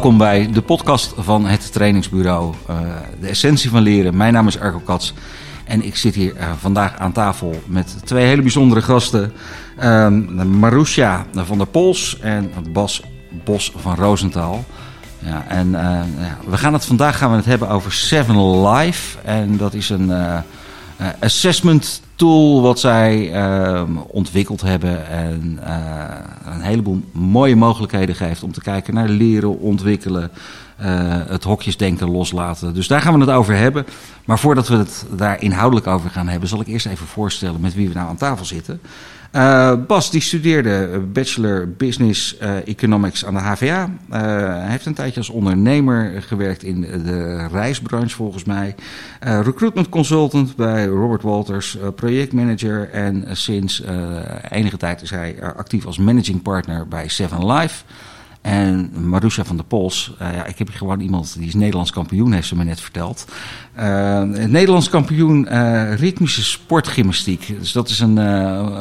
Welkom bij de podcast van het trainingsbureau. Uh, de essentie van leren. Mijn naam is Arco Kats. En ik zit hier uh, vandaag aan tafel met twee hele bijzondere gasten. Uh, Marusha van der Pols en Bas Bos van Roosentaal. Ja, en ja, we gaan het vandaag gaan we het hebben over Seven Life. En dat is een assessment tool wat zij uh, ontwikkeld hebben en uh, een heleboel mooie mogelijkheden geeft om te kijken naar leren, ontwikkelen, uh, het hokjesdenken loslaten. Dus daar gaan we het over hebben. Maar voordat we het daar inhoudelijk over gaan hebben, zal ik eerst even voorstellen met wie we nou aan tafel zitten. Uh, Bas die studeerde Bachelor Business uh, Economics aan de HVA. Uh, hij heeft een tijdje als ondernemer gewerkt in de reisbranche volgens mij. recruitment consultant bij Robert Walters, projectmanager. En sinds enige tijd is hij actief als managing partner bij Seven Life. En Marusha van der Pols, ja, ik heb hier gewoon iemand die is Nederlands kampioen, heeft ze me net verteld. Uh, Nederlands kampioen uh, ritmische sportgymnastiek. Dus dat is een,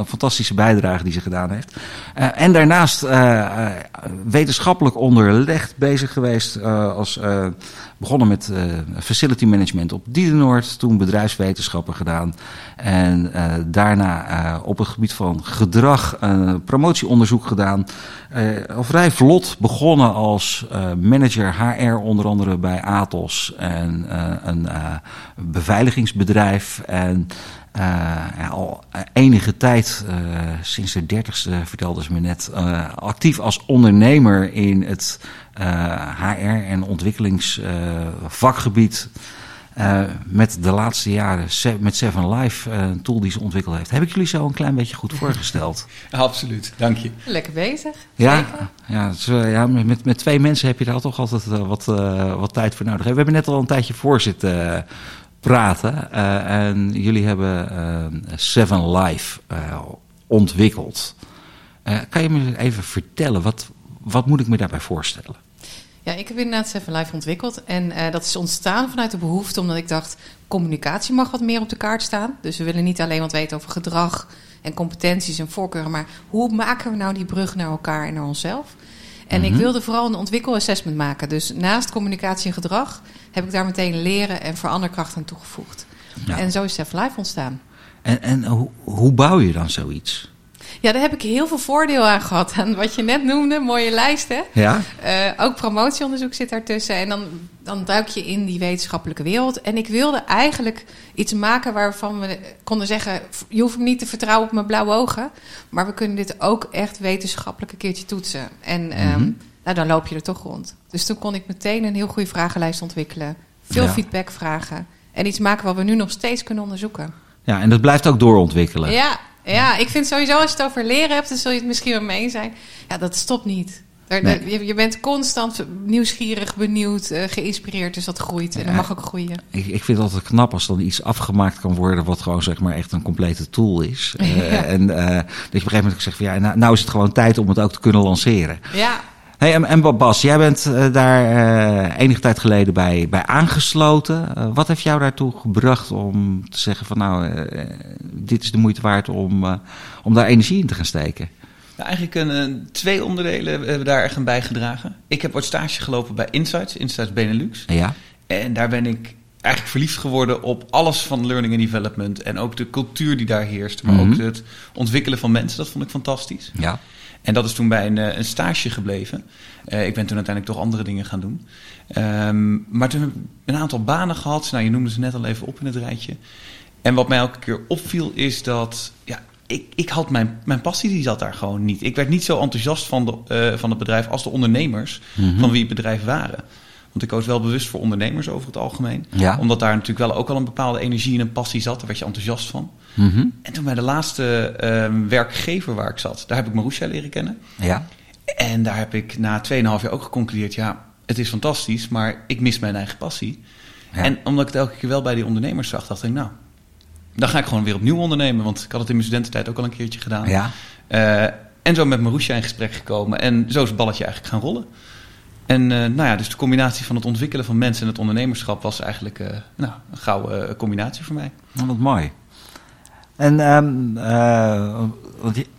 fantastische bijdrage die ze gedaan heeft. en daarnaast wetenschappelijk onderlegd bezig geweest als begonnen met facility management op Diedenoord, toen bedrijfswetenschappen gedaan. En daarna op het gebied van gedrag promotieonderzoek gedaan. Al vrij vlot begonnen als manager HR, onder andere bij Atos en een beveiligingsbedrijf. En al enige tijd, sinds de dertigste vertelde ze me net, actief als ondernemer in het HR- en ontwikkelingsvakgebied. Met de laatste jaren met Seven Life, een tool die ze ontwikkeld heeft. Heb ik jullie zo een klein beetje goed voorgesteld? Absoluut, dank je. Lekker bezig. Ja, ja, dus, ja met, met twee mensen heb je daar toch altijd wat, wat tijd voor nodig. We hebben net al een tijdje voor zitten praten. Uh, en jullie hebben uh, Seven Life uh, ontwikkeld. kan je me even vertellen, wat, wat moet ik me daarbij voorstellen? Ja, ik heb inderdaad Seven Life ontwikkeld. En dat is ontstaan vanuit de behoefte, omdat ik dacht... communicatie mag wat meer op de kaart staan. Dus we willen niet alleen wat weten over gedrag en competenties en voorkeuren... maar hoe maken we nou die brug naar elkaar en naar onszelf? En ik wilde vooral een ontwikkelassessment maken. Dus naast communicatie en gedrag heb ik daar meteen leren en veranderkracht aan toegevoegd. Ja. En zo is Self Life ontstaan. En, en hoe, hoe bouw je dan zoiets? Ja, daar heb ik heel veel voordeel aan gehad. En wat je net noemde, mooie lijsten. Ja. Uh, ook promotieonderzoek zit daartussen. En dan, dan duik je in die wetenschappelijke wereld. En ik wilde eigenlijk iets maken waarvan we konden zeggen... je hoeft me niet te vertrouwen op mijn blauwe ogen... maar we kunnen dit ook echt wetenschappelijk een keertje toetsen. En mm -hmm. um, nou, dan loop je er toch rond. Dus toen kon ik meteen een heel goede vragenlijst ontwikkelen. Veel ja. feedback vragen. En iets maken wat we nu nog steeds kunnen onderzoeken. Ja, en dat blijft ook doorontwikkelen. Ja, ja, ik vind sowieso als je het over leren hebt, dan zul je het misschien wel mee zijn. Ja, dat stopt niet. Nee. Je, je, bent constant nieuwsgierig, benieuwd, uh, geïnspireerd, dus dat groeit. En ja, dat mag ook groeien. Ik, ik vind het altijd knap als dan iets afgemaakt kan worden... wat gewoon zeg maar echt een complete tool is. Uh, ja. En uh, dat je op een gegeven moment zegt van... ja, nou, nou, is het gewoon tijd om het ook te kunnen lanceren. Ja, Hey, en, en Bas, jij bent uh, daar uh, enige tijd geleden bij, bij aangesloten. Uh, wat heeft jou daartoe gebracht om te zeggen van nou, dit is de moeite waard om, om daar energie in te gaan steken? Nou, eigenlijk een, twee onderdelen hebben daar echt aan bijgedragen. Ik heb wat stage gelopen bij Insights, Insights Benelux. Ja. En daar ben ik eigenlijk verliefd geworden op alles van learning and development. En ook de cultuur die daar heerst. Maar mm -hmm. ook het ontwikkelen van mensen, dat vond ik fantastisch. Ja. En dat is toen bij een, een stage gebleven. Uh, ik ben toen uiteindelijk toch andere dingen gaan doen. Um, maar toen heb ik een aantal banen gehad. Nou, je noemde ze net al even op in het rijtje. En wat mij elke keer opviel is dat... Ja, ik, ik had mijn, mijn passie, die zat daar gewoon niet. Ik werd niet zo enthousiast van, de, uh, van het bedrijf als de ondernemers... Mm -hmm. van wie het bedrijf waren. Want ik koos wel bewust voor ondernemers over het algemeen. Ja. Omdat daar natuurlijk wel ook al een bepaalde energie en een passie zat. Daar werd je enthousiast van. Mm -hmm. En toen bij de laatste uh, werkgever waar ik zat... daar heb ik Marusha leren kennen. Ja. En daar heb ik na 2,5 jaar ook geconcludeerd... ja, het is fantastisch, maar ik mis mijn eigen passie. Ja. En omdat ik het elke keer wel bij die ondernemers zag... dacht ik, nou, dan ga ik gewoon weer opnieuw ondernemen. Want ik had het in mijn studententijd ook al een keertje gedaan. Ja. Uh, en zo met Marusha in gesprek gekomen. En zo is het balletje eigenlijk gaan rollen. En uh, nou ja, dus de combinatie van het ontwikkelen van mensen en het ondernemerschap... was eigenlijk uh, nou, een gouden combinatie voor mij. Nou, wat mooi. En um, uh,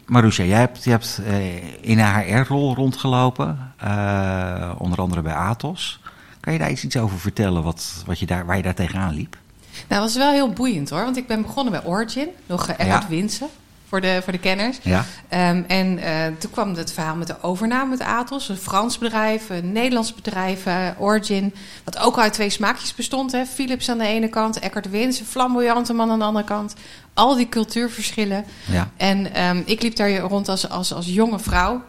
Marusha, jij hebt, je hebt uh, in een HR-rol rondgelopen, uh, onder andere bij Atos. Kan je daar iets over vertellen wat, wat je daar, waar je daar tegenaan liep? Nou, dat was wel heel boeiend hoor, want ik ben begonnen bij Origin, nog uh, Ernst ja. Winsen voor de, voor de kenners. Ja. Um, en uh, toen kwam het verhaal met de overname met Atos. Een Frans bedrijf, een Nederlands bedrijf, uh, Origin. Wat ook uit twee smaakjes bestond. Hè. Philips aan de ene kant, Eckert Wins, een flamboyante man aan de andere kant. Al die cultuurverschillen. Ja. En um, ik liep daar rond als, als, als jonge vrouw.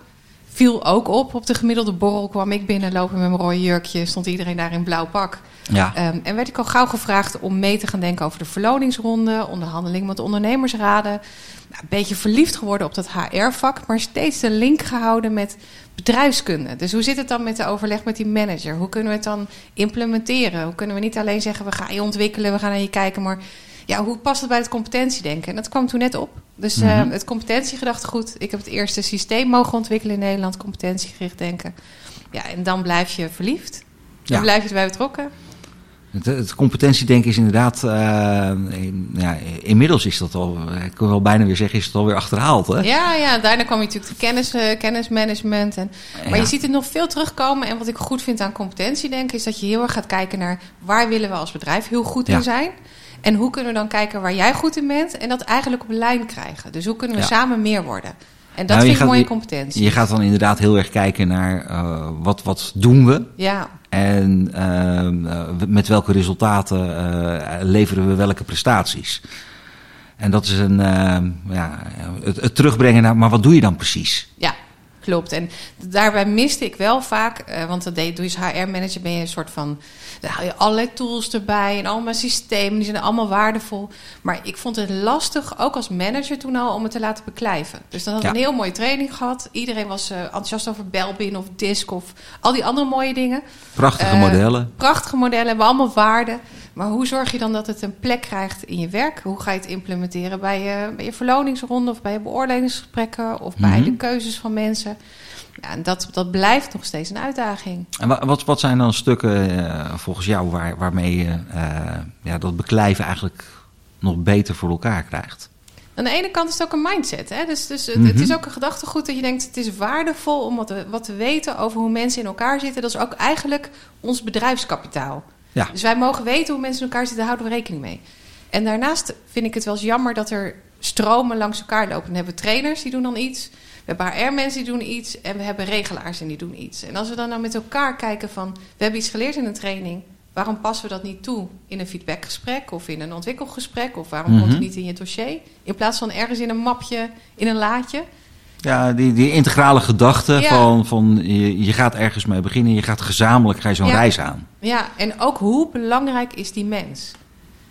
Viel ook op. Op de gemiddelde borrel kwam ik binnenlopen met mijn rode jurkje. Stond iedereen daar in blauw pak. Ja. Um, en werd ik al gauw gevraagd om mee te gaan denken over de verloningsronde, onderhandeling met ondernemersraden. Nou, een beetje verliefd geworden op dat HR-vak, maar steeds de link gehouden met bedrijfskunde. Dus hoe zit het dan met de overleg met die manager? Hoe kunnen we het dan implementeren? Hoe kunnen we niet alleen zeggen, we gaan je ontwikkelen, we gaan naar je kijken, maar ja, hoe past het bij het competentiedenken? En dat kwam toen net op. Dus mm -hmm. uh, het competentiegedachtegoed. Ik heb het eerste systeem mogen ontwikkelen in Nederland, competentiegericht denken. Ja, en dan blijf je verliefd. Dan ja. blijf je erbij betrokken. Het, het, competentiedenken is inderdaad, uh, in, ja, inmiddels is dat al, ik kan wel bijna weer zeggen, is het alweer achterhaald. Hè? Ja, ja, daarna kwam je natuurlijk de kennis, uh, kennismanagement. En, maar ja. je ziet het nog veel terugkomen. En wat ik goed vind aan competentiedenken, is dat je heel erg gaat kijken naar waar willen we als bedrijf heel goed in zijn. En hoe kunnen we dan kijken waar jij goed in bent en dat eigenlijk op lijn krijgen. Dus hoe kunnen we samen meer worden? En dat nou, vind ik gaat, mooie competentie. Je gaat dan inderdaad heel erg kijken naar uh, wat, wat doen we. Ja. En uh, met welke resultaten uh, leveren we welke prestaties. En dat is een, ja, het, het, terugbrengen naar, maar wat doe je dan precies? Ja, klopt. En daarbij miste ik wel vaak, uh, want dat deed, doe je als HR-manager, ben je een soort van, daar haal je allerlei tools erbij en allemaal systemen, die zijn allemaal waardevol. Maar ik vond het lastig, ook als manager toen al, om het te laten beklijven. Dus dan had ik ja. een heel mooie training gehad. Iedereen was uh, enthousiast over Belbin of Disk of al die andere mooie dingen. Prachtige uh, modellen. Prachtige modellen, hebben allemaal waarde. Maar hoe zorg je dan dat het een plek krijgt in je werk? Hoe ga je het implementeren bij je, bij je verloningsronde of bij je beoordelingsgesprekken of bij mm -hmm. de keuzes van mensen? Ja, en dat, dat blijft nog steeds een uitdaging. En wat, wat zijn dan stukken uh, volgens jou waar, waarmee je uh, ja, dat beklijven eigenlijk nog beter voor elkaar krijgt? Aan de ene kant is het ook een mindset. Hè? Dus, dus mm -hmm. het is ook een gedachtegoed dat je denkt... het is waardevol om wat te, wat te weten over hoe mensen in elkaar zitten. Dat is ook eigenlijk ons bedrijfskapitaal. Ja. Dus wij mogen weten hoe mensen in elkaar zitten, daar houden we rekening mee. En daarnaast vind ik het wel eens jammer dat er stromen langs elkaar lopen. Dan hebben we trainers die doen dan iets. We hebben HR-mensen die doen iets. En we hebben regelaars en die doen iets. En als we dan nou met elkaar kijken van... we hebben iets geleerd in een training. Waarom passen we dat niet toe in een feedbackgesprek of in een ontwikkelgesprek? Of waarom mm -hmm. komt het niet in je dossier? In plaats van ergens in een mapje, in een laadje. Ja, die, die integrale gedachte ja. van, van je, je gaat ergens mee beginnen, je gaat gezamenlijk ga je zo'n ja. reis aan. Ja, en ook hoe belangrijk is die mens?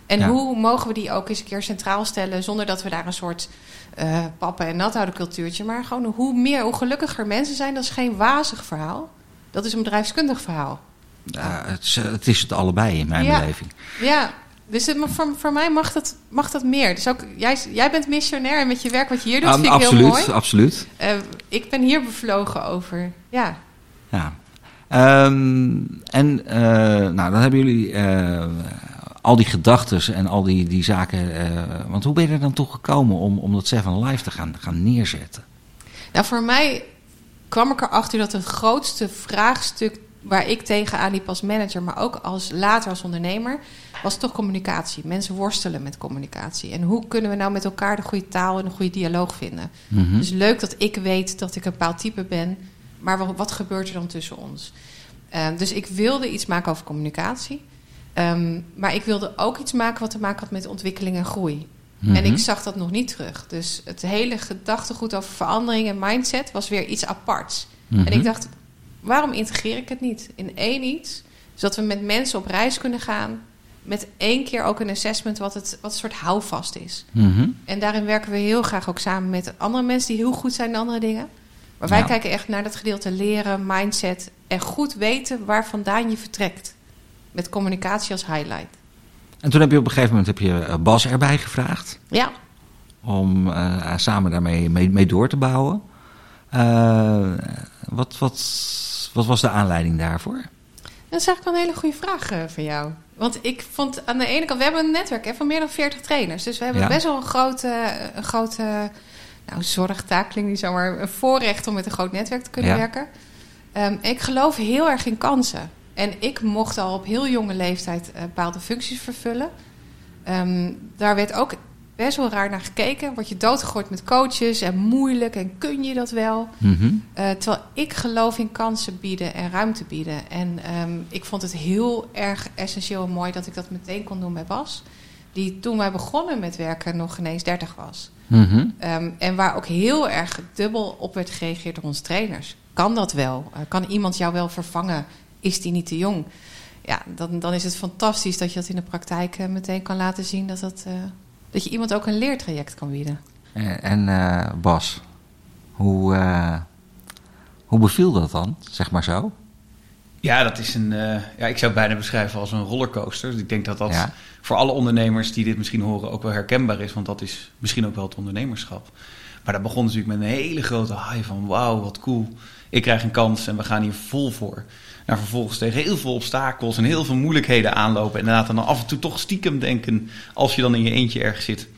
En ja. hoe mogen we die ook eens een keer centraal stellen zonder dat we daar een soort uh, pappen- en nathouden cultuurtje, maar gewoon hoe meer, hoe gelukkiger mensen zijn, dat is geen wazig verhaal. Dat is een bedrijfskundig verhaal. Ja, het, is, het is het allebei in mijn beleving. Ja, dus het, voor, voor mij mag dat, mag dat meer. Dus ook, jij, jij bent missionair en met je werk wat je hier doet, um, vind ik absoluut, heel mooi. Absoluut, uh, ik ben hier bevlogen over, ja. Ja. Um, en uh, nou, dan hebben jullie uh, al die gedachten en al die, die zaken. want hoe ben je er dan toe gekomen om, om dat Seven Live te gaan, gaan neerzetten? Nou, voor mij kwam ik erachter dat het grootste vraagstuk waar ik tegenaan liep als manager, maar ook als later als ondernemer, was toch communicatie. Mensen worstelen met communicatie. En hoe kunnen we nou met elkaar de goede taal en een goede dialoog vinden? Mhm. Dus leuk dat ik weet dat ik een bepaald type ben, maar wat, wat gebeurt er dan tussen ons? Uh, dus ik wilde iets maken over communicatie. Um, maar ik wilde ook iets maken wat te maken had met ontwikkeling en groei. Mhm. En ik zag dat nog niet terug. Dus het hele gedachtegoed over verandering en mindset was weer iets aparts. Mhm. En ik dacht, waarom integreer ik het niet in één iets? Zodat we met mensen op reis kunnen gaan. Met één keer ook een assessment wat, het, wat een soort houvast is. Mhm. En daarin werken we heel graag ook samen met andere mensen die heel goed zijn in andere dingen. Maar wij Ja. kijken echt naar dat gedeelte leren, mindset en goed weten waar vandaan je vertrekt. Met communicatie als highlight. En toen heb je op een gegeven moment heb je eh, Bas erbij gevraagd Ja, om uh, samen daarmee mee, mee door te bouwen. Uh, wat, wat, wat was de aanleiding daarvoor? Dat is eigenlijk wel een hele goede vraag uh, van jou. Want ik vond aan de ene kant, we hebben een netwerk hè, van meer dan 40 trainers. Dus we hebben Ja. best wel een grote, een grote nou, zorgtaak, klinkt niet zomaar een voorrecht om met een groot netwerk te kunnen Ja. werken. Ehm, ik geloof heel erg in kansen. En ik mocht al op heel jonge leeftijd eh, bepaalde functies vervullen. Ehm, daar werd ook best wel raar naar gekeken. Word je doodgegooid met coaches en moeilijk en kun je dat wel? Mhm. Eh, terwijl ik geloof in kansen bieden en ruimte bieden. En ehm, ik vond het heel erg essentieel en mooi dat ik dat meteen kon doen bij Bas. Die toen wij begonnen met werken nog ineens 30 was. Mhm. Ehm, en waar ook heel erg dubbel op werd gereageerd door onze trainers. Kan dat wel? Eh, kan iemand jou wel vervangen? Is die niet te jong? Ja, dan, dan is het fantastisch dat je dat in de praktijk eh, meteen kan laten zien. Dat, dat, dat je iemand ook een leertraject kan bieden. En, en eh, Bas, hoe, eh, hoe beviel dat dan, zeg maar zo? Ja, dat is een. eh, ja, ik zou het bijna beschrijven als een rollercoaster. Dus ik denk dat dat Ja. voor alle ondernemers die dit misschien horen ook wel herkenbaar is. Want dat is misschien ook wel het ondernemerschap. Maar dat begon natuurlijk met een hele grote high van wauw, wat cool. Ik krijg een kans en we gaan hier vol voor. Nou, vervolgens tegen heel veel obstakels en heel veel moeilijkheden aanlopen. En inderdaad dan af en toe toch stiekem denken, als je dan in je eentje ergens zit,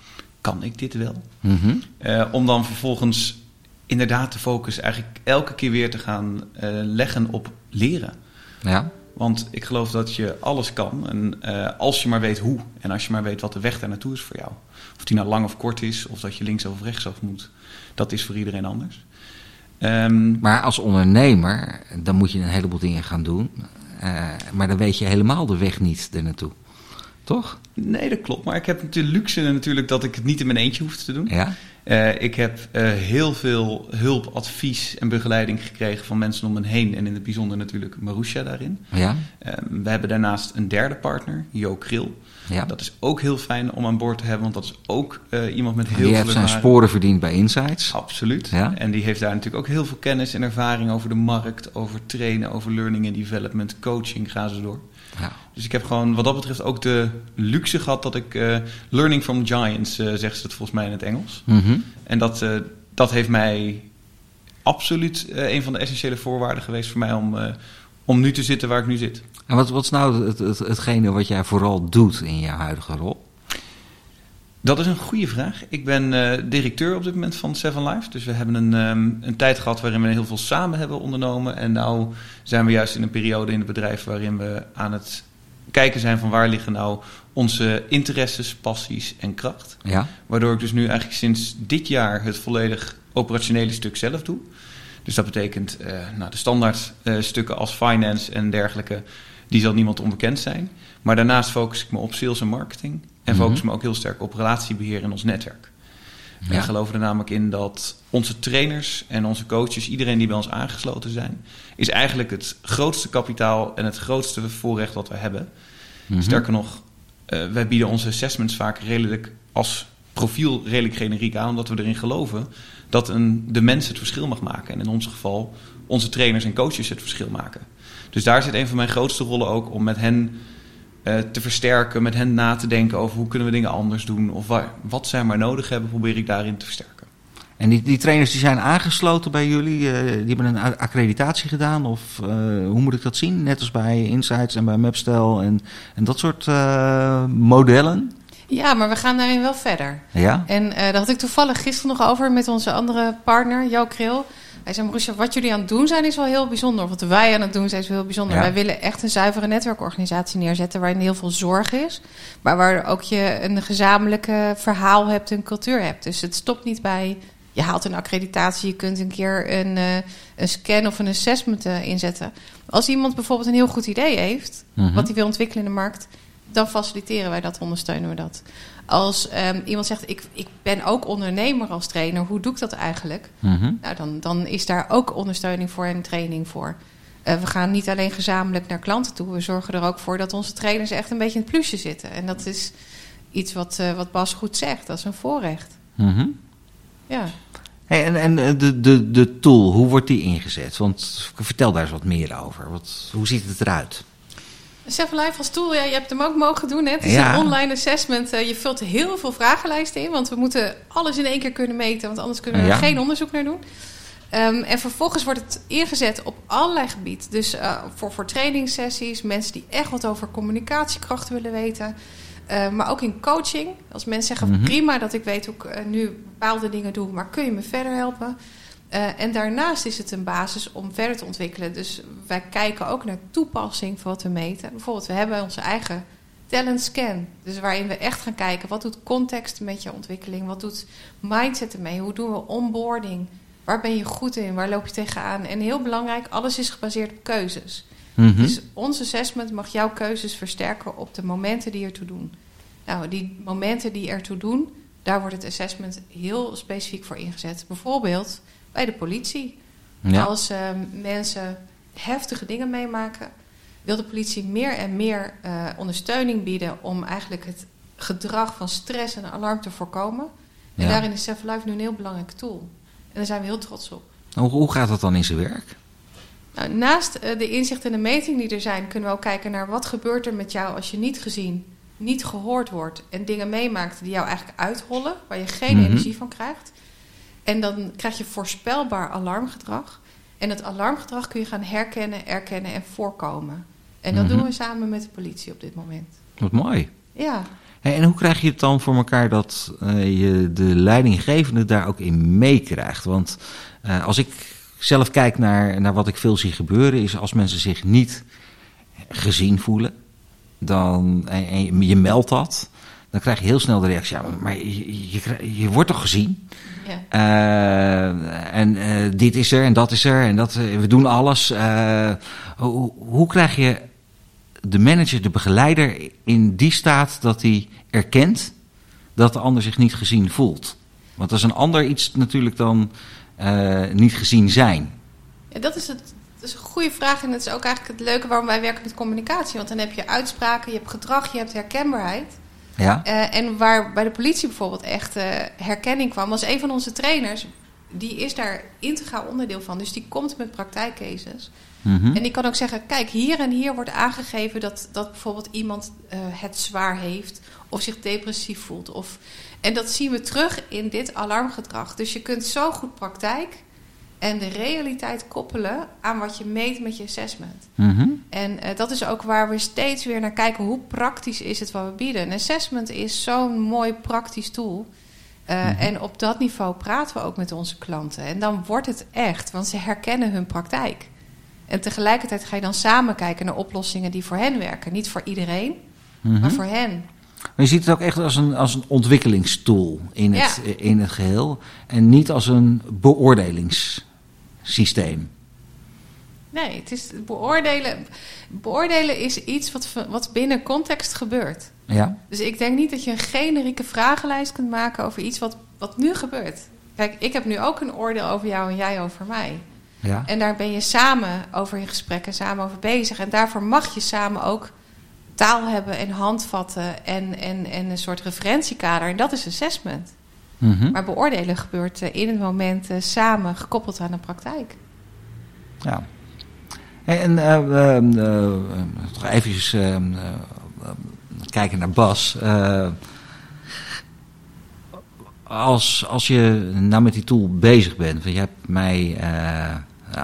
kan ik dit wel? Mhm. Eh, om dan vervolgens inderdaad de focus eigenlijk elke keer weer te gaan eh, leggen op leren. Ja. Want ik geloof dat je alles kan. En eh, als je maar weet hoe. En als je maar weet wat de weg daar naartoe is voor jou. Of die nou lang of kort is. Of dat je links of rechtsaf moet. Dat is voor iedereen anders. Ehm, Maar als ondernemer, dan moet je een heleboel dingen gaan doen. Eh, maar dan weet je helemaal de weg niet ernaartoe. Toch? nee, dat klopt. Maar ik heb de luxe natuurlijk dat ik het niet in mijn eentje hoef te doen. Ja. Eh, ik heb eh, heel veel hulp, advies en begeleiding gekregen van mensen om me heen. En in het bijzonder natuurlijk Marusha daarin. Ja. Ehm, we hebben daarnaast een derde partner, Jo Kril. ja. Dat is ook heel fijn om aan boord te hebben. Want dat is ook eh, iemand met heel Die veel heeft zijn sporen verdiend bij Insights. Absoluut. Ja. En die heeft daar natuurlijk ook heel veel kennis en ervaring over de markt, over trainen, over learning en development, coaching, gaan ze door. Ja. Dus ik heb gewoon wat dat betreft ook de luxe gehad dat ik eh, learning from giants, eh zegt ze het volgens mij in het Engels. Mhm. En dat, eh, dat heeft mij absoluut een van de essentiële voorwaarden geweest voor mij om, om nu te zitten waar ik nu zit. En wat, wat is nou het, het, hetgene wat jij vooral doet in je huidige rol? Dat is een goede vraag. Ik ben eh, directeur op dit moment van Seven Life. Dus we hebben een, ehm, een tijd gehad waarin we heel veel samen hebben ondernomen. En nu zijn we juist in een periode in het bedrijf waarin we aan het kijken zijn van waar liggen nou onze interesses, passies en kracht. Ja. Waardoor ik dus nu eigenlijk sinds dit jaar het volledig operationele stuk zelf doe. Dus dat betekent eh, nou, de standaard stukken als finance en dergelijke, die zal niemand onbekend zijn. Maar daarnaast focus ik me op sales en marketing. En Mhm. focus ik me ook heel sterk op relatiebeheer in ons netwerk. Wij geloven er namelijk in dat onze trainers en onze coaches, iedereen die bij ons aangesloten zijn, is eigenlijk het grootste kapitaal en het grootste voorrecht wat we hebben. Mhm. Sterker nog, eh, wij bieden onze assessments vaak redelijk als profiel redelijk generiek aan, omdat we erin geloven dat een, de mens het verschil mag maken. En in ons geval onze trainers en coaches het verschil maken. Dus daar zit een van mijn grootste rollen ook om met hen eh, te versterken, met hen na te denken over hoe kunnen we dingen anders doen of waar, wat zij maar nodig hebben, probeer ik daarin te versterken. En die, die trainers die zijn aangesloten bij jullie, eh, die hebben een accreditatie gedaan? Of eh, hoe moet ik dat zien? Net als bij Insights en bij Mapstel en, en dat soort eh, modellen? Ja, maar we gaan daarin wel verder. Ja? En eh, daar had ik toevallig gisteren nog over met onze andere partner, Jo Kril. Hij zei, Marusha, wat jullie aan het doen zijn is wel heel bijzonder. Wat wij aan het doen zijn is wel heel bijzonder. Ja. Wij willen echt een zuivere netwerkorganisatie neerzetten... waarin heel veel zorg is. Maar waar ook je een gezamenlijke verhaal hebt, een cultuur hebt. Dus het stopt niet bij... Je haalt een accreditatie, je kunt een keer een, eh, een scan of een assessment eh, inzetten. Als iemand bijvoorbeeld een heel goed idee heeft... Mhm. wat hij wil ontwikkelen in de markt... dan faciliteren wij dat, ondersteunen we dat. Als ehm, iemand zegt, ik, ik ben ook ondernemer als trainer... hoe doe ik dat eigenlijk? Mhm. Nou, dan, dan is daar ook ondersteuning voor en training voor. Eh, we gaan niet alleen gezamenlijk naar klanten toe. We zorgen er ook voor dat onze trainers echt een beetje in het plusje zitten. En dat is iets wat, eh, wat Bas goed zegt. Dat is een voorrecht. Mhm. Ja. Hey, en en eh, de, de, de tool, hoe wordt die ingezet? Want vertel daar eens wat meer over. Wat, hoe ziet het eruit? Seven Life als tool, ja, je hebt hem ook mogen doen. Hè? Het is Ja. een online assessment. Eh, je vult heel veel vragenlijsten in. Want we moeten alles in één keer kunnen meten. Want anders kunnen we Ja. er geen onderzoek naar doen. Ehm, en vervolgens wordt het ingezet op allerlei gebieden. Dus uh, voor, voor trainingssessies, mensen die echt wat over communicatiekrachten willen weten. Uh, maar ook in coaching. Als mensen zeggen, Mhm. prima dat ik weet hoe ik uh, nu bepaalde dingen doe, maar kun je me verder helpen? Uh, en daarnaast is het een basis om verder te ontwikkelen. Dus wij kijken ook naar toepassing van wat we meten. Bijvoorbeeld, we hebben onze eigen talent scan. Dus waarin we echt gaan kijken, wat doet context met je ontwikkeling? Wat doet mindset ermee? Hoe doen we onboarding? Waar ben je goed in? Waar loop je tegenaan? En heel belangrijk, alles is gebaseerd op keuzes. Mhm. Dus ons assessment mag jouw keuzes versterken op de momenten die ertoe doen. Nou, die momenten die ertoe doen, daar wordt het assessment heel specifiek voor ingezet. Bijvoorbeeld bij de politie. Ja. Als uh, mensen heftige dingen meemaken, wil de politie meer en meer uh, ondersteuning bieden om eigenlijk het gedrag van stress en alarm te voorkomen. En daarin is Seven Life nu een heel belangrijke tool. En daar zijn we heel trots op. Hoe, hoe gaat dat dan in zijn werk? Nou, naast uh, de inzicht en de meting die er zijn, kunnen we ook kijken naar wat gebeurt er met jou als je niet gezien, niet gehoord wordt en dingen meemaakt die jou eigenlijk uithollen, waar je geen Mhm. energie van krijgt. En dan krijg je voorspelbaar alarmgedrag. En dat alarmgedrag kun je gaan herkennen, erkennen en voorkomen. En dat Mhm. doen we samen met de politie op dit moment. Wat mooi. Ja, Hey, en hoe krijg je het dan voor elkaar dat eh, je de leidinggevende daar ook in meekrijgt? Want eh, als ik zelf kijk naar, naar wat ik veel zie gebeuren, is als mensen zich niet gezien voelen, dan, en, en je meldt dat, dan krijg je heel snel de reactie: ja, maar je, je, wordt toch gezien? ja. Eh, en eh, dit is er en dat is er en dat, eh, we doen alles. Hoe, hoe krijg je de manager, de begeleider in die staat dat hij erkent dat de ander zich niet gezien voelt? Want dat is een ander iets natuurlijk dan niet gezien zijn. Ja, dat is, het, dat is een goede vraag. En dat is ook eigenlijk het leuke waarom wij werken met communicatie. Want dan heb je uitspraken, je hebt gedrag, je hebt herkenbaarheid. Ja? Eh, en waar bij de politie bijvoorbeeld echt eh, herkenning kwam, was een van onze trainers. Die is daar integraal onderdeel van. Dus die komt met praktijkcases. Mhm. En die kan ook zeggen: kijk, hier en hier wordt aangegeven dat, dat bijvoorbeeld iemand eh, het zwaar heeft. Of zich depressief voelt. Of, en dat zien we terug in dit alarmgedrag. Dus je kunt zo goed praktijk en de realiteit koppelen aan wat je meet met je assessment. Mhm. En eh, dat is ook waar we steeds weer naar kijken. Hoe praktisch is het wat we bieden? Een assessment is zo'n mooi praktisch tool. Uh, Mhm. En op dat niveau praten we ook met onze klanten. En dan wordt het echt, want ze herkennen hun praktijk. En tegelijkertijd ga je dan samen kijken naar oplossingen die voor hen werken. Niet voor iedereen, Mhm. maar voor hen. Maar je ziet het ook echt als een, als een ontwikkelingstool in het, Ja. in het geheel. En niet als een beoordelingssysteem. Nee, het is beoordelen. Beoordelen is iets wat, wat binnen context gebeurt. Ja? Dus ik denk niet dat je een generieke vragenlijst kunt maken over iets wat, wat nu gebeurt. Kijk, ik heb nu ook een oordeel over jou en jij over mij. Ja. En daar ben je samen over in gesprek en samen over bezig. En daarvoor mag je samen ook taal hebben en handvatten en, en, en een soort referentiekader. En dat is assessment. Mhm. Maar beoordelen gebeurt eh, in het moment eh, samen gekoppeld aan de praktijk. Ja. En eh, eh, nog eventjes kijken naar Bas. Als, als je nou met die tool bezig bent, want je hebt mij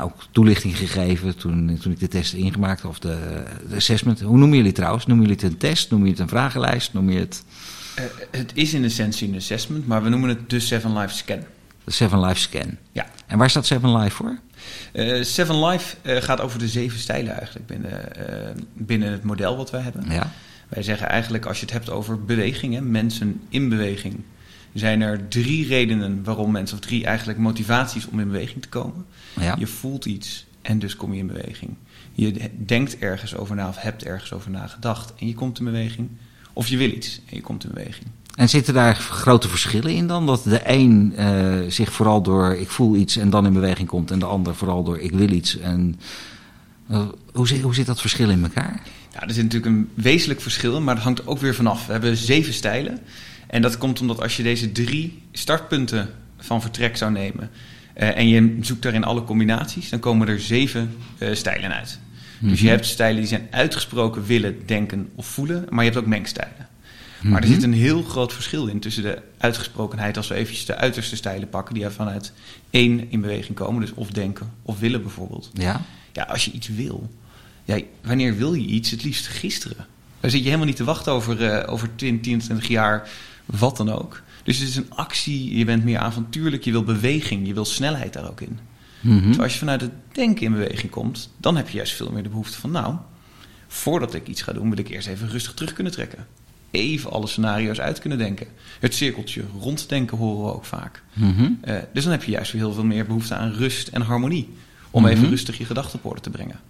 ook toelichting gegeven toen, toen ik de test ingemaakt of de, de assessment. Hoe noemen jullie het trouwens? Noemen jullie het een test? Noem je het een vragenlijst? Noem je het Eh, het is in essentie een assessment, maar we noemen het de Seven Life Scan. de Seven Life Scan? Ja. En waar staat Seven Life voor? Eh, Seven Life eh, gaat over de zeven stijlen eigenlijk binnen, binnen het model wat wij hebben. Ja. Wij zeggen eigenlijk, als je het hebt over beweging, hè, mensen in beweging, zijn er drie redenen waarom mensen, of drie eigenlijk motivaties om in beweging te komen. Ja. Je voelt iets en dus kom je in beweging. Je de- denkt ergens over na of hebt ergens over nagedacht en je komt in beweging. Of je wil iets en je komt in beweging. En zitten daar grote verschillen in dan? Dat de een eh, zich vooral door ik voel iets en dan in beweging komt... en de ander vooral door ik wil iets. En, eh, hoe, zit, hoe zit dat verschil in elkaar? Ja, er zit natuurlijk een wezenlijk verschil maar dat hangt ook weer vanaf. We hebben zeven stijlen. En dat komt omdat als je deze drie startpunten van vertrek zou nemen... eh, en je zoekt daarin alle combinaties, dan komen er zeven stijlen uit. Dus je Mhm. hebt stijlen die zijn uitgesproken willen, denken of voelen, maar je hebt ook mengstijlen. Maar er Mhm. zit een heel groot verschil in tussen de uitgesprokenheid, als we eventjes de uiterste stijlen pakken, die vanuit één in beweging komen, dus of denken of willen bijvoorbeeld. Ja. Ja, als je iets wil. Ja, wanneer wil je iets? Het liefst gisteren. Daar zit je helemaal niet te wachten over, eh, over 20, 20 jaar, wat dan ook. Dus het is een actie, je bent meer avontuurlijk, je wil beweging, je wil snelheid daar ook in. Mhm. Als je vanuit het denken in beweging komt, dan heb je juist veel meer de behoefte van, nou, voordat ik iets ga doen, wil ik eerst even rustig terug kunnen trekken. Even alle scenario's uit kunnen denken. Het cirkeltje ronddenken horen we ook vaak. Mhm. Eh, dus dan heb je juist weer heel veel meer behoefte aan rust en harmonie. Om Mhm. even rustig je gedachten op orde te brengen.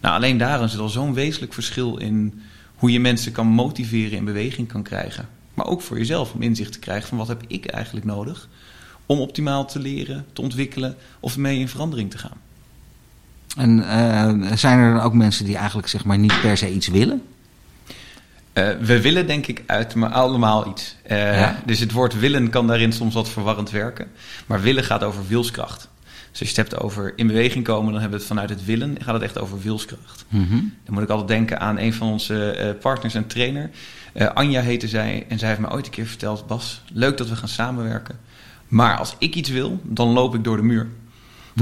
Nou, alleen daarin zit al zo'n wezenlijk verschil in hoe je mensen kan motiveren in beweging kan krijgen. Maar ook voor jezelf om inzicht te krijgen van wat heb ik eigenlijk nodig om optimaal te leren, te ontwikkelen of mee in verandering te gaan. En eh, zijn er dan ook mensen die eigenlijk zeg maar niet per se iets willen? Eh, we willen denk ik uit allemaal iets. Eh, Ja. Dus het woord willen kan daarin soms wat verwarrend werken. Maar willen gaat over wilskracht. Dus als je het hebt over in beweging komen, dan hebben we het vanuit het willen. Gaat het echt over wilskracht. Mhm. Dan moet ik altijd denken aan een van onze partners en trainer. Eh, Anja heette zij en zij heeft me ooit een keer verteld... Bas, leuk dat we gaan samenwerken. Maar als ik iets wil, dan loop ik door de muur.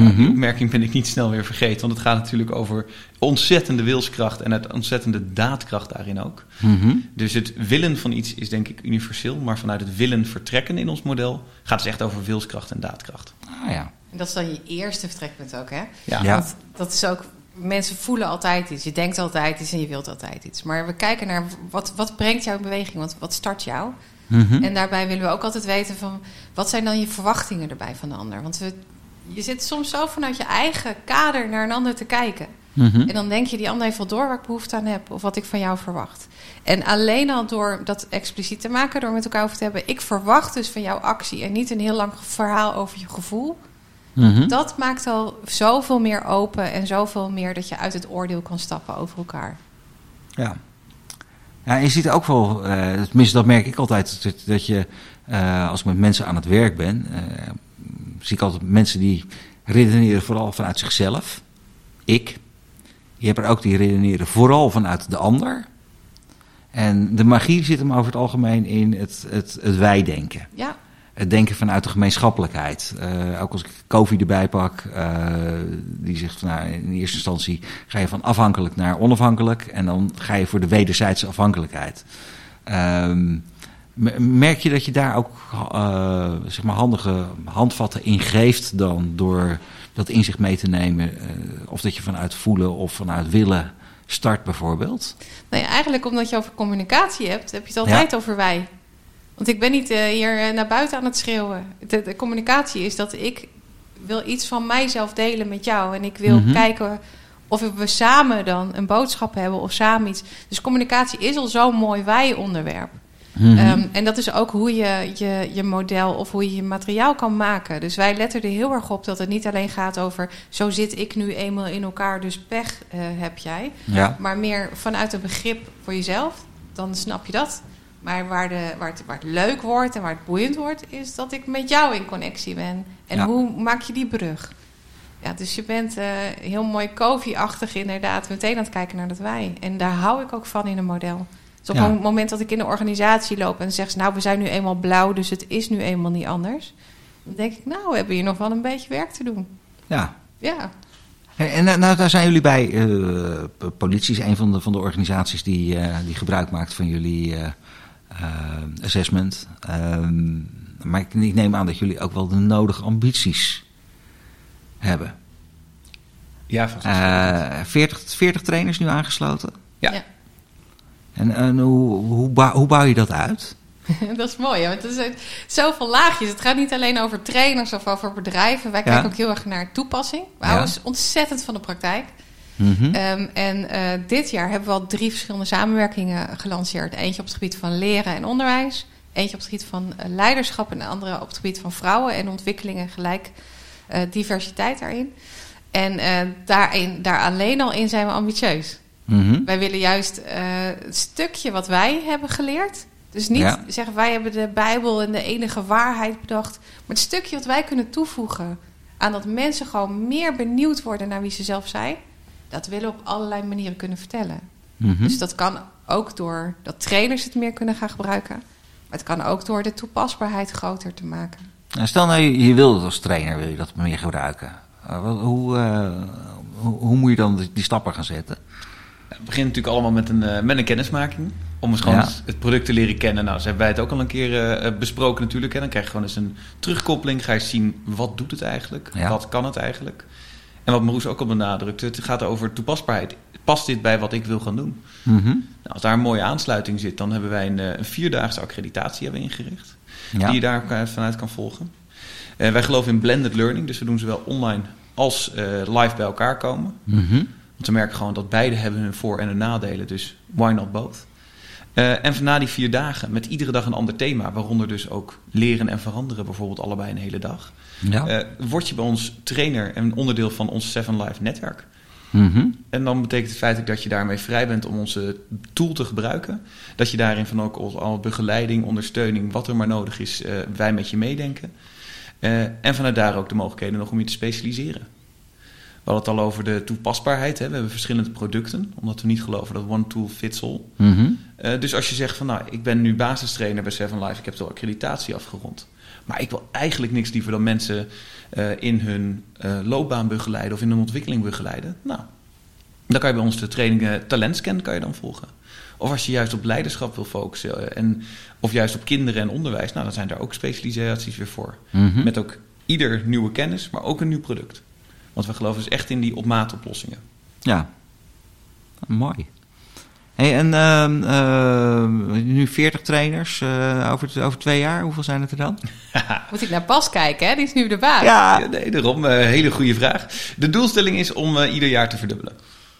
Nou, die opmerking ben ik niet snel weer vergeten. Want het gaat natuurlijk over ontzettende wilskracht... en het ontzettende daadkracht daarin ook. Mhm. Dus het willen van iets is denk ik universeel. Maar vanuit het willen vertrekken in ons model... gaat het echt over wilskracht en daadkracht. Ah ja. En dat is dan je eerste vertrekpunt ook, hè? Ja. Ja. Want dat is ook... Mensen voelen altijd iets. Je denkt altijd iets en je wilt altijd iets. Maar we kijken naar wat, wat brengt jou in beweging? Wat, wat start jou? Mhm. En daarbij willen we ook altijd weten van... wat zijn dan je verwachtingen erbij van de ander? Want we, je zit soms zo vanuit je eigen kader naar een ander te kijken. Mhm. En dan denk je, die ander heeft wel door waar ik behoefte aan heb... of wat ik van jou verwacht. En alleen al door dat expliciet te maken, door met elkaar over te hebben... ik verwacht dus van jouw actie en niet een heel lang verhaal over je gevoel... Mhm. Dat maakt al zoveel meer open en zoveel meer dat je uit het oordeel kan stappen over elkaar. Ja. Ja, je ziet ook wel, eh tenminste dat merk ik altijd, dat, dat je eh, als ik met mensen aan het werk ben, eh, zie ik altijd mensen die redeneren vooral vanuit zichzelf. Ik. Je hebt er ook die redeneren vooral vanuit de ander. En de magie zit hem over het algemeen in het, het, het wij-denken. Ja, Het denken vanuit de gemeenschappelijkheid. Eh, ook als ik Kofi erbij pak, eh, die zegt van nou, in eerste instantie ga je van afhankelijk naar onafhankelijk en dan ga je voor de wederzijdse afhankelijkheid. Ehm, merk je dat je daar ook eh, zeg maar handige handvatten in geeft dan door dat inzicht mee te nemen? of dat je vanuit voelen of vanuit willen start bijvoorbeeld? nee, eigenlijk omdat je over communicatie hebt, heb je het altijd over wij. Want ik ben niet eh, hier eh, naar buiten aan het schreeuwen. De, de communicatie is dat ik wil iets van mijzelf delen met jou. En ik wil Mhm. kijken of we samen dan een boodschap hebben of samen iets. Dus communicatie is al zo'n mooi wij-onderwerp. Mhm. Ehm, en dat is ook hoe je, je je model of hoe je je materiaal kan maken. Dus wij letten er heel erg op dat het niet alleen gaat over... zo zit ik nu eenmaal in elkaar, dus pech eh, heb jij. ja. Maar meer vanuit een begrip voor jezelf, dan snap je dat. Maar waar, de, waar, het, waar het leuk wordt en waar het boeiend wordt... is dat ik met jou in connectie ben. En Ja. hoe maak je die brug? Ja, dus je bent eh, heel mooi Kofi-achtig inderdaad... meteen aan het kijken naar dat wij. En daar hou ik ook van in een model. Dus op Ja. het moment dat ik in de organisatie loop en zeg... nou, we zijn nu eenmaal blauw, dus het is nu eenmaal niet anders... dan denk ik, nou, we hebben hier nog wel een beetje werk te doen. ja. Ja, En nou, nou, daar zijn jullie bij. eh, p- politie is een van de, van de organisaties die, eh, die gebruik maakt van jullie eh, eh, assessment. Ehm, maar ik, ik neem aan dat jullie ook wel de nodige ambities hebben. Ja, van Eh 40, 40 trainers nu aangesloten. Ja. Ja. En, en hoe, hoe, bouw, hoe bouw je dat uit? dat is mooi. hè, Want het is zoveel laagjes. Het gaat niet alleen over trainers of over bedrijven. Wij Ja. kijken ook heel erg naar toepassing. We Ja. houden ons ontzettend van de praktijk. Mhm. Ehm, en eh, dit jaar hebben we al drie verschillende samenwerkingen gelanceerd. Eentje op het gebied van leren en onderwijs. Eentje op het gebied van eh, leiderschap. En de andere op het gebied van vrouwen en ontwikkeling en gelijk eh, diversiteit daarin. En daarin, daar alleen al in zijn we ambitieus. Mhm. Wij willen juist het stukje wat wij hebben geleerd. Dus niet Ja. zeggen wij hebben de Bijbel en de enige waarheid bedacht. Maar het stukje wat wij kunnen toevoegen aan dat mensen gewoon meer benieuwd worden naar wie ze zelf zijn. Dat willen we op allerlei manieren kunnen vertellen. Mhm. Dus dat kan ook door dat trainers het meer kunnen gaan gebruiken. Maar het kan ook door de toepasbaarheid groter te maken. Nou, stel nou, je, je wil het als trainer, wil je dat meer gebruiken. Uh, wat- hoe, eh, hoe, hoe moet je dan die, die stappen gaan zetten? Het begint natuurlijk allemaal met een, eh, met een kennismaking. Om eens gewoon Ja. het product te leren kennen. Nou, ze hebben wij het ook al een keer eh, besproken natuurlijk. Hè. Dan krijg je gewoon eens een terugkoppeling. Ga je zien, wat doet het eigenlijk? Ja. Wat kan het eigenlijk? En wat Maroes ook al benadrukt, het gaat over toepasbaarheid. Past dit bij wat ik wil gaan doen? Mhm. Nou, als daar een mooie aansluiting zit, dan hebben wij een, eh, een vierdaagse accreditatie hebben ingericht. Ja. Die je daar vanuit kan volgen. Eh, wij geloven in blended learning. Dus we doen zowel online als eh, live bij elkaar komen. Mhm. Want we merken gewoon dat beide hebben hun voor- en hun nadelen. Dus why not both? Eh, en van na die vier dagen, met iedere dag een ander thema, waaronder dus ook leren en veranderen, bijvoorbeeld allebei een hele dag, Ja. eh, word je bij ons trainer en onderdeel van ons Seven Life netwerk. Mhm. En dan betekent het feitelijk dat je daarmee vrij bent om onze tool te gebruiken. Dat je daarin van ook al- begeleiding, ondersteuning, wat er maar nodig is, eh, wij met je meedenken. Eh, en vanuit daar ook de mogelijkheden nog om je te specialiseren. We hadden het al over de toepasbaarheid. Hè. We hebben verschillende producten, omdat we niet geloven dat one tool fits all. Mhm. Eh, dus als je zegt van nou, ik ben nu basistrainer bij Seven Life, ik heb de accreditatie afgerond. Maar ik wil eigenlijk niks liever dan mensen eh, in hun eh, loopbaan begeleiden of in hun ontwikkeling begeleiden. Nou, dan kan je bij ons de training eh, Talentscan kan je dan volgen. Of als je juist op leiderschap wil focussen en, of juist op kinderen en onderwijs, nou, dan zijn daar ook specialisaties weer voor. Mhm. Met ook ieder nieuwe kennis, maar ook een nieuw product. Want we geloven dus echt in die op maat oplossingen. Ja. Mooi. Hey, en ehm, ehm, nu 40 trainers eh, over, over twee jaar. Hoeveel zijn het er dan? Moet ik naar Bas kijken, hè? Die is nu de baas. Ja, nee, daarom. eh, hele goede vraag. De doelstelling is om eh, ieder jaar te verdubbelen.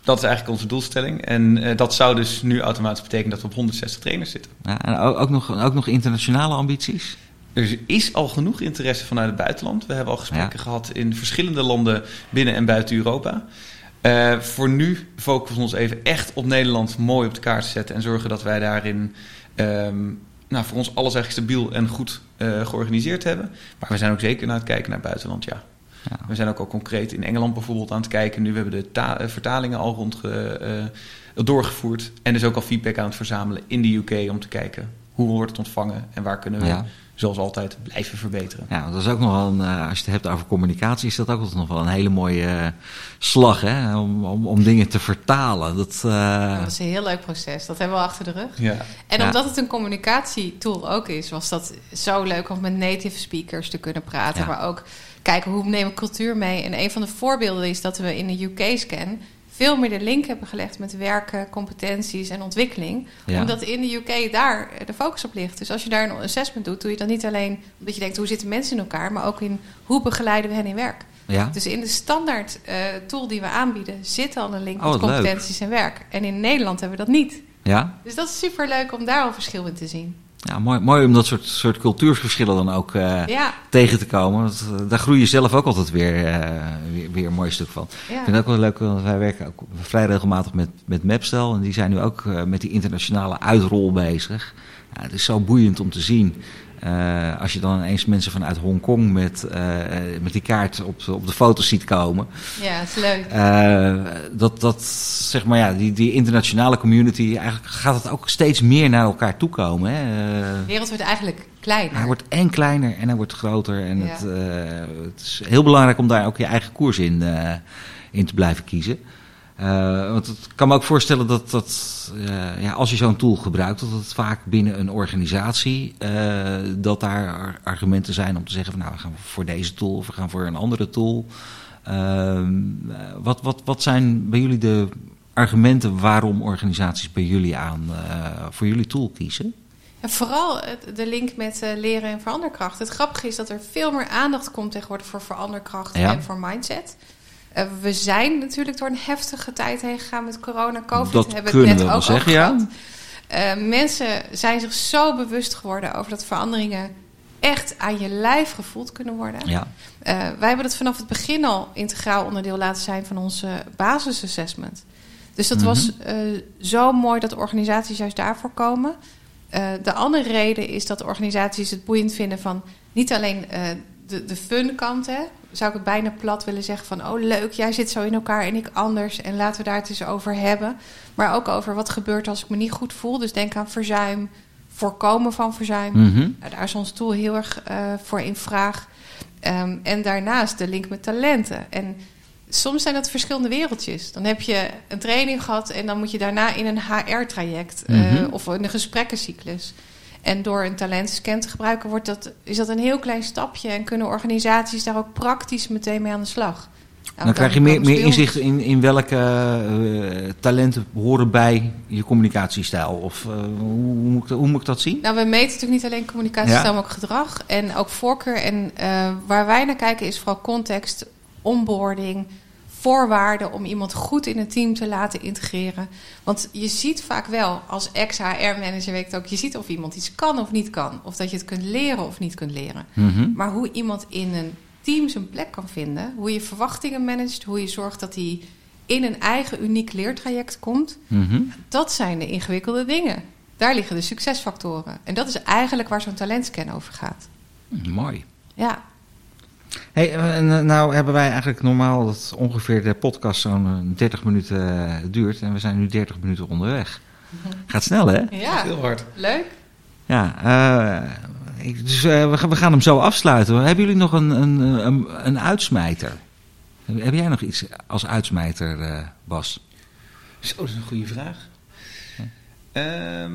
Dat is eigenlijk onze doelstelling. En eh, dat zou dus nu automatisch betekenen dat we op 160 trainers zitten. Ja, en ook, ook, nog, ook nog internationale ambities? Er is al genoeg interesse vanuit het buitenland. We hebben al gesprekken Ja. gehad in verschillende landen binnen en buiten Europa. Eh, voor nu focussen we ons even echt op Nederland mooi op de kaart te zetten. En zorgen dat wij daarin ehm, nou, voor ons alles eigenlijk stabiel en goed eh, georganiseerd hebben. Maar we zijn ook zeker naar het kijken naar het buitenland, ja. Ja. We zijn ook al concreet in Engeland bijvoorbeeld aan het kijken. Nu we hebben de eh, vertalingen al rond doorgevoerd. En dus ook al feedback aan het verzamelen in de UK om te kijken hoe wordt het ontvangen en waar kunnen we, Ja. Zoals altijd, blijven verbeteren. Ja, want dat is ook nog wel een, eh, als je het hebt over communicatie, is dat ook nog wel een hele mooie eh, slag, hè? Om, om, om dingen te vertalen. Dat, eh, Dat is een heel leuk proces. Dat hebben we achter de rug. Ja. En Ja. omdat het een communicatietool ook is, was dat zo leuk om met native speakers te kunnen praten. Ja. Maar ook kijken hoe nemen we cultuur mee. En een van de voorbeelden is dat we in de UK-scan veel meer de link hebben gelegd met werken, competenties en ontwikkeling. Ja. Omdat in de UK daar de focus op ligt. Dus als je daar een assessment doet, doe je dat niet alleen omdat je denkt hoe zitten mensen in elkaar, maar ook in hoe begeleiden we hen in werk. ja. Dus in de standaard eh, tool die we aanbieden zit al een link Oh, met leuk. competenties en werk. En in Nederland hebben we dat niet. ja? Dus dat is super leuk om daar al verschil in te zien. Ja, mooi, mooi om dat soort, soort cultuurverschillen dan ook eh, Ja, tegen te komen. Want, eh, daar groei je zelf ook altijd weer, eh, weer, weer een mooi stuk van. Ik vind het ook wel leuk, want wij werken ook vrij regelmatig met, met Mapstel. En die zijn nu ook met die internationale uitrol bezig. Ja, het is zo boeiend om te zien. Eh, als je dan ineens mensen vanuit Hongkong met, eh, eh, met die kaart op, de- op de foto's ziet komen. ja, het is leuk. Dat, dat, zeg maar ja, die, die internationale community, eigenlijk gaat het ook steeds meer naar elkaar toe komen. Hè? De wereld wordt eigenlijk kleiner. hij wordt en kleiner en hij wordt groter. En Ja. het, het is heel belangrijk om daar ook je eigen koers in, in te blijven kiezen. Eh, want het kan me ook voorstellen dat, dat eh, ja, als je zo'n tool gebruikt, dat het vaak binnen een organisatie, eh, dat daar ar- argumenten zijn om te zeggen van nou, we gaan voor deze tool of we gaan voor een andere tool. Ehm, eh, wat, wat, wat zijn bij jullie de argumenten waarom organisaties bij jullie aan voor jullie tool kiezen? En vooral de link met leren en veranderkracht. Het grappige is dat er veel meer aandacht komt tegenwoordig voor veranderkracht Ja. en voor mindset. Eh, we zijn natuurlijk door een heftige tijd heen gegaan met corona, covid. Dat hebben we net ook zeggen, ja. gehad. Eh, mensen zijn zich zo bewust geworden over dat veranderingen echt aan je lijf gevoeld kunnen worden. Ja. Eh, wij hebben dat vanaf het begin al integraal onderdeel laten zijn van onze basisassessment. Dus dat Mhm. was eh, zo mooi dat organisaties juist daarvoor komen. De andere reden is dat organisaties het boeiend vinden van niet alleen de, de fun kant, hè, zou ik het bijna plat willen zeggen van... oh leuk, jij zit zo in elkaar en ik anders en laten we daar het eens over hebben. Maar ook over wat gebeurt als ik me niet goed voel. Dus denk aan verzuim, voorkomen van verzuim. Mhm. Nou, daar is ons tool heel erg eh, voor in vraag. Ehm, en daarnaast de link met talenten. En soms zijn dat verschillende wereldjes. Dan heb je een training gehad en dan moet je daarna in een HR-traject eh, Mhm. of in een gesprekkencyclus. En door een talentscan te gebruiken, wordt dat, is dat een heel klein stapje en kunnen organisaties daar ook praktisch meteen mee aan de slag. Nou, Dan krijg je meer, meer inzicht in, in welke eh, talenten horen bij je communicatiestijl. Of eh, hoe, hoe, moet ik, dat- hoe moet ik dat zien? Nou, we meten natuurlijk niet alleen communicatiestijl, Ja. maar ook gedrag en ook voorkeur. En eh, waar wij naar kijken is vooral context, onboarding, voorwaarden om iemand goed in het team te laten integreren. Want je ziet vaak wel, als ex-HR-manager weet ik ook, je ziet of iemand iets kan of niet kan. Of dat je het kunt leren of niet kunt leren. Mhm. Maar hoe iemand in een team zijn plek kan vinden, hoe je verwachtingen managt, hoe je zorgt dat hij in een eigen uniek leertraject komt, Mhm. dat zijn de ingewikkelde dingen. Daar liggen de succesfactoren. En dat is eigenlijk waar zo'n talentscan over gaat. Mooi. Ja, Hey, eh, nou hebben wij eigenlijk normaal dat ongeveer de podcast zo'n eh, 30 minuten eh, duurt. En we zijn nu 30 minuten onderweg. Gaat snel, hè? ja. Heel hard. leuk. Ja, eh, ik- dus eh, we, gaan, we gaan hem zo afsluiten. Hebben jullie nog een, een, een, een uitsmijter? Heb jij nog iets als uitsmijter, eh, Bas? Zo, dat is een goede vraag. Ehm,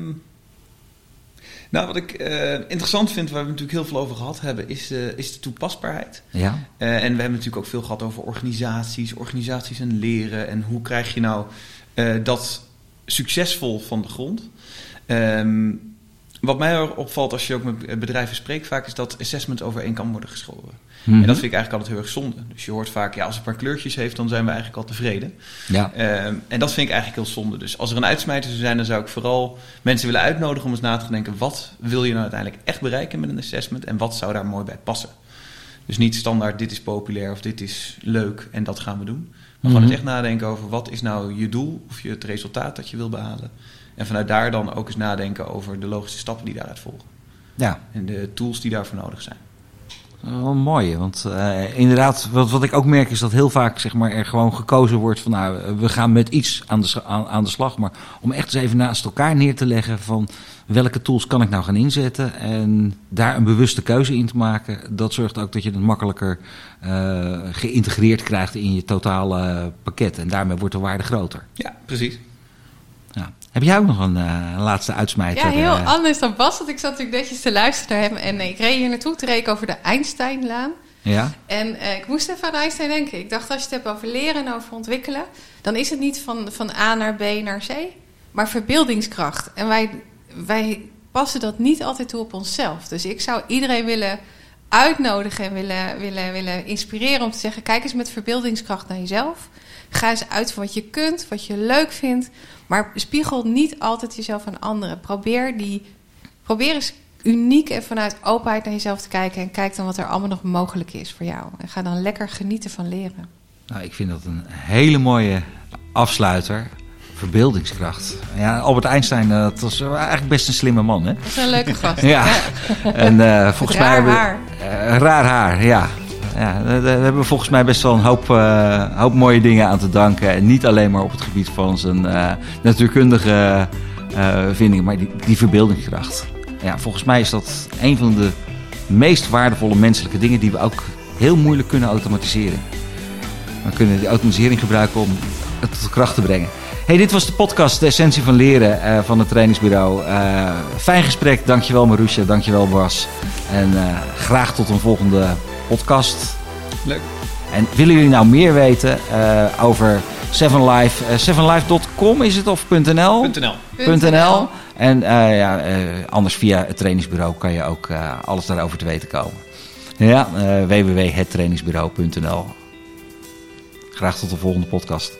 nou, wat ik eh, interessant vind, waar we natuurlijk heel veel over gehad hebben, is, de is de toepasbaarheid. Ja? Eh, en we hebben natuurlijk ook veel gehad over organisaties, organisaties en leren. En hoe krijg je nou eh, dat succesvol van de grond? Ehm, wat mij opvalt als je ook met bedrijven spreekt vaak, is dat assessment over één kan worden geschoven. Mhm. En dat vind ik eigenlijk altijd heel erg zonde. Dus je hoort vaak, ja, als het maar kleurtjes heeft, dan zijn we eigenlijk al tevreden. Ja. Ehm, en dat vind ik eigenlijk heel zonde. Dus als er een uitsmijter zou zijn, dan zou ik vooral mensen willen uitnodigen om eens na te denken: wat wil je nou uiteindelijk echt bereiken met een assessment en wat zou daar mooi bij passen? Dus niet standaard: dit is populair of dit is leuk en dat gaan we doen. Maar gewoon Mhm. eens echt nadenken over wat is nou je doel of je het resultaat dat je wil behalen. En vanuit daar dan ook eens nadenken over de logische stappen die daaruit volgen. Ja, En de tools die daarvoor nodig zijn. wel mooi. Want eh, inderdaad, wat, wat ik ook merk is dat heel vaak zeg maar, er gewoon gekozen wordt van nou, we gaan met iets aan de, aan, aan de slag. Maar om echt eens even naast elkaar neer te leggen van welke tools kan ik nou gaan inzetten. En daar een bewuste keuze in te maken. Dat zorgt ook dat je het makkelijker eh, geïntegreerd krijgt in je totale pakket. En daarmee wordt de waarde groter. Ja, precies. Heb jij ook nog een, eh, laatste uitsmijter? Ja, heel eh? anders dan Bas. Want ik zat natuurlijk netjes te luisteren naar hem. En ik reed hier naartoe. Toen reed ik over de Einsteinlaan. ja? En eh, ik moest even aan Einstein denken. Ik dacht, als je het hebt over leren en over ontwikkelen... dan is het niet van, van A naar B naar C, maar verbeeldingskracht. En wij, wij passen dat niet altijd toe op onszelf. Dus ik zou iedereen willen uitnodigen en willen, willen, willen inspireren... om te zeggen, kijk eens met verbeeldingskracht naar jezelf. Ga eens uit van wat je kunt, wat je leuk vindt. Maar spiegel niet altijd jezelf aan anderen. Probeer, die, probeer eens uniek en vanuit openheid naar jezelf te kijken. En kijk dan wat er allemaal nog mogelijk is voor jou. En ga dan lekker genieten van leren. Nou, ik vind dat een hele mooie afsluiter. Verbeeldingskracht. Ja, Albert Einstein, eh, dat was eigenlijk best een slimme man, hè? Dat is een leuke gast. Ja. En eh, volgens mij raar haar. eh, raar haar, ja. Ja, daar hebben we volgens mij best wel een hoop, eh, hoop mooie dingen aan te danken. En niet alleen maar op het gebied van zijn eh, natuurkundige eh, vindingen, maar die, die verbeeldingskracht. Ja, volgens mij is dat een van de meest waardevolle menselijke dingen die we ook heel moeilijk kunnen automatiseren. We kunnen die automatisering gebruiken om het tot kracht te brengen. Hey, dit was de podcast De Essentie van Leren van het trainingsbureau. Fijn gesprek. Dankjewel Marusha, dankjewel Bas. En graag tot een volgende podcast. Leuk. En willen jullie nou meer weten eh, over Seven Life? eh, sevenlife.com is het of .nl? .nl. .nl. En eh, ja, anders via het trainingsbureau kan je ook alles daarover te weten komen. Ja, www.hettrainingsbureau.nl. Graag tot de volgende podcast.